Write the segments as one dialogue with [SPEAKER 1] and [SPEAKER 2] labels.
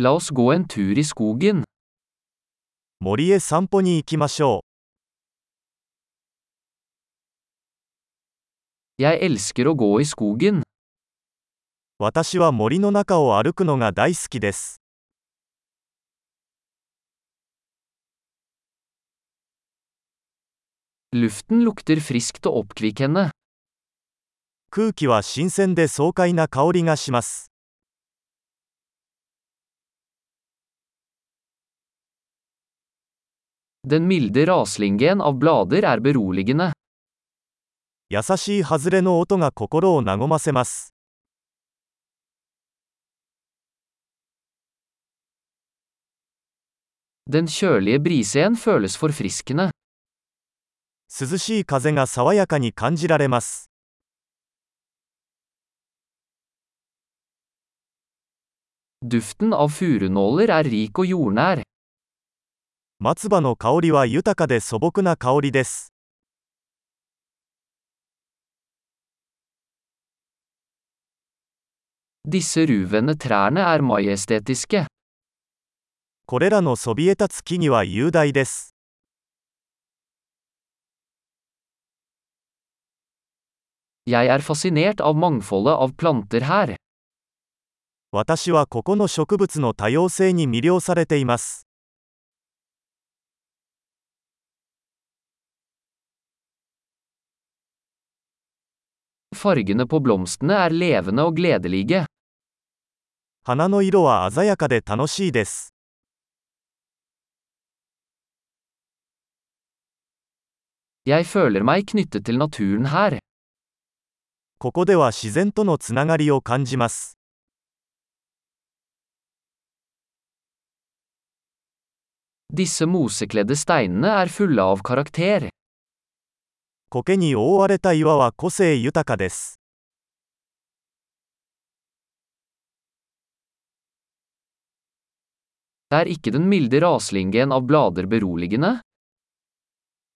[SPEAKER 1] La oss gå en tur i skogen.
[SPEAKER 2] 森へ散歩に行きましょ
[SPEAKER 1] Jeg elsker å gå i skogen.
[SPEAKER 2] う。私は森の中を歩くのが大好きです。
[SPEAKER 1] Luften lukter friskt og oppkvikkende.
[SPEAKER 2] 空気は新鮮で爽快な香りがします。
[SPEAKER 1] Den milde raslingen av blader er beroligende.
[SPEAKER 2] 優しい外れの音が心を和ませます。
[SPEAKER 1] Den kjølige brisen føles forfriskende.
[SPEAKER 2] 涼しい風が爽やかに感じられます。
[SPEAKER 1] Duften av furunåler er rik og jordnær.
[SPEAKER 2] 松葉の香りは豊かで素朴な香りです。これらのそびえ立つ木には雄大です。私はここの植物の多様性に魅了されています。
[SPEAKER 1] Fargene på blomstene er levende og gledelige.
[SPEAKER 2] 花の色は鮮やかで楽しいです。
[SPEAKER 1] Jeg føler meg knyttet til naturen her.
[SPEAKER 2] ここでは自然とのつながりを感じます。
[SPEAKER 1] Disse mosekledde steinene er fulle av karakter.
[SPEAKER 2] 苔に覆われた岩は個性豊かです。
[SPEAKER 1] Er ikke den milde raslingen av blader beroligende?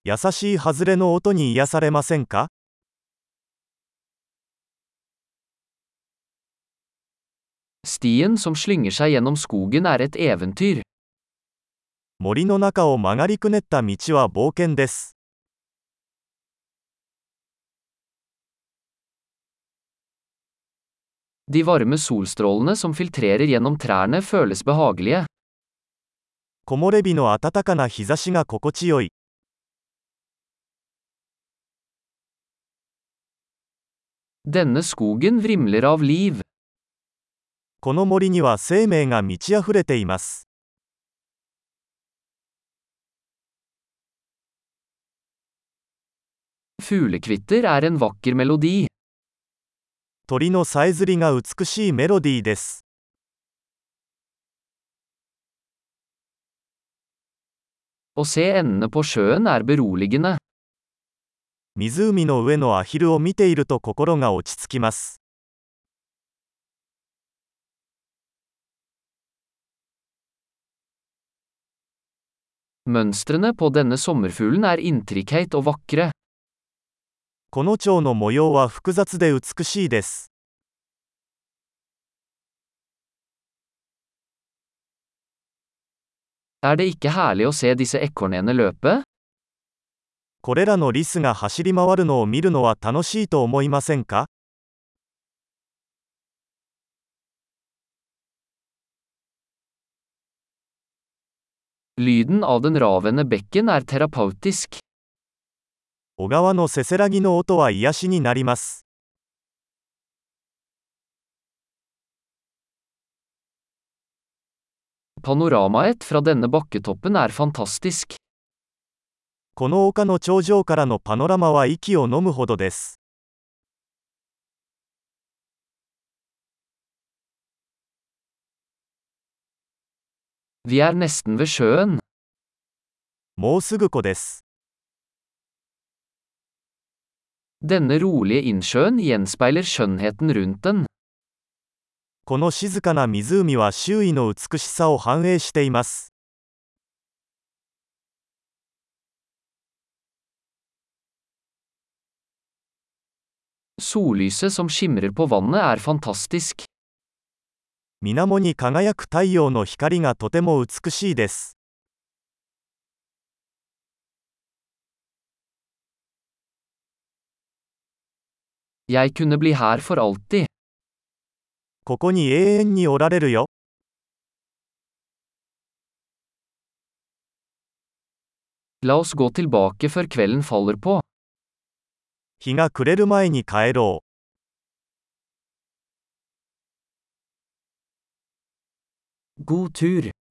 [SPEAKER 2] 優しい外れの音に癒されませんか
[SPEAKER 1] Stien som slynger seg gjennom skogen er et eventyr.
[SPEAKER 2] 森の中を曲がりくねった道は冒険です。
[SPEAKER 1] De varme solstrålene som filtrerer gjennom trærne føles behagelige.
[SPEAKER 2] 木漏れ日の暖かな日差しが心地よい。
[SPEAKER 1] Denne skogen vrimler av liv.
[SPEAKER 2] この森には生命が満ち溢れています。
[SPEAKER 1] Fuglekvitter er en vakker melodi.
[SPEAKER 2] 鳥のさえずりが美しいメロディーです。
[SPEAKER 1] Er.
[SPEAKER 2] 湖の上のアヒルを見ていると心が落ち着きます。
[SPEAKER 1] Mønstrene på denne sommerfuglen er intrikate og vakre.
[SPEAKER 2] この蝶の模様は複雑で美しいです。
[SPEAKER 1] Er det ikke herlig å se disse ekornene løpe?
[SPEAKER 2] これらのリスが走り回るのを見るのは楽しいと思いませんか
[SPEAKER 1] Lyden av den ravende bekken er terapeutisk.
[SPEAKER 2] 小川のせせらぎの音は癒しになります。
[SPEAKER 1] Er.
[SPEAKER 2] この丘の頂上からのパノラマは息を飲むほどです。
[SPEAKER 1] Vi er nesten ved sjøen.
[SPEAKER 2] もうすぐ湖です。
[SPEAKER 1] Denne rolige innsjøen gjenspeiler skjønnheten rundt den.
[SPEAKER 2] この静かな湖は周囲の美しさを反映しています。
[SPEAKER 1] Sollyset som skimrer på vannet er fantastisk.
[SPEAKER 2] 水面に輝く太陽の光がとても美しいです。
[SPEAKER 1] Jeg kunne bli her for alltid.
[SPEAKER 2] ここに永遠におられるよ。
[SPEAKER 1] La oss gå tilbake før kvelden faller på.
[SPEAKER 2] 日が暮れる前に帰ろう。
[SPEAKER 1] God tur.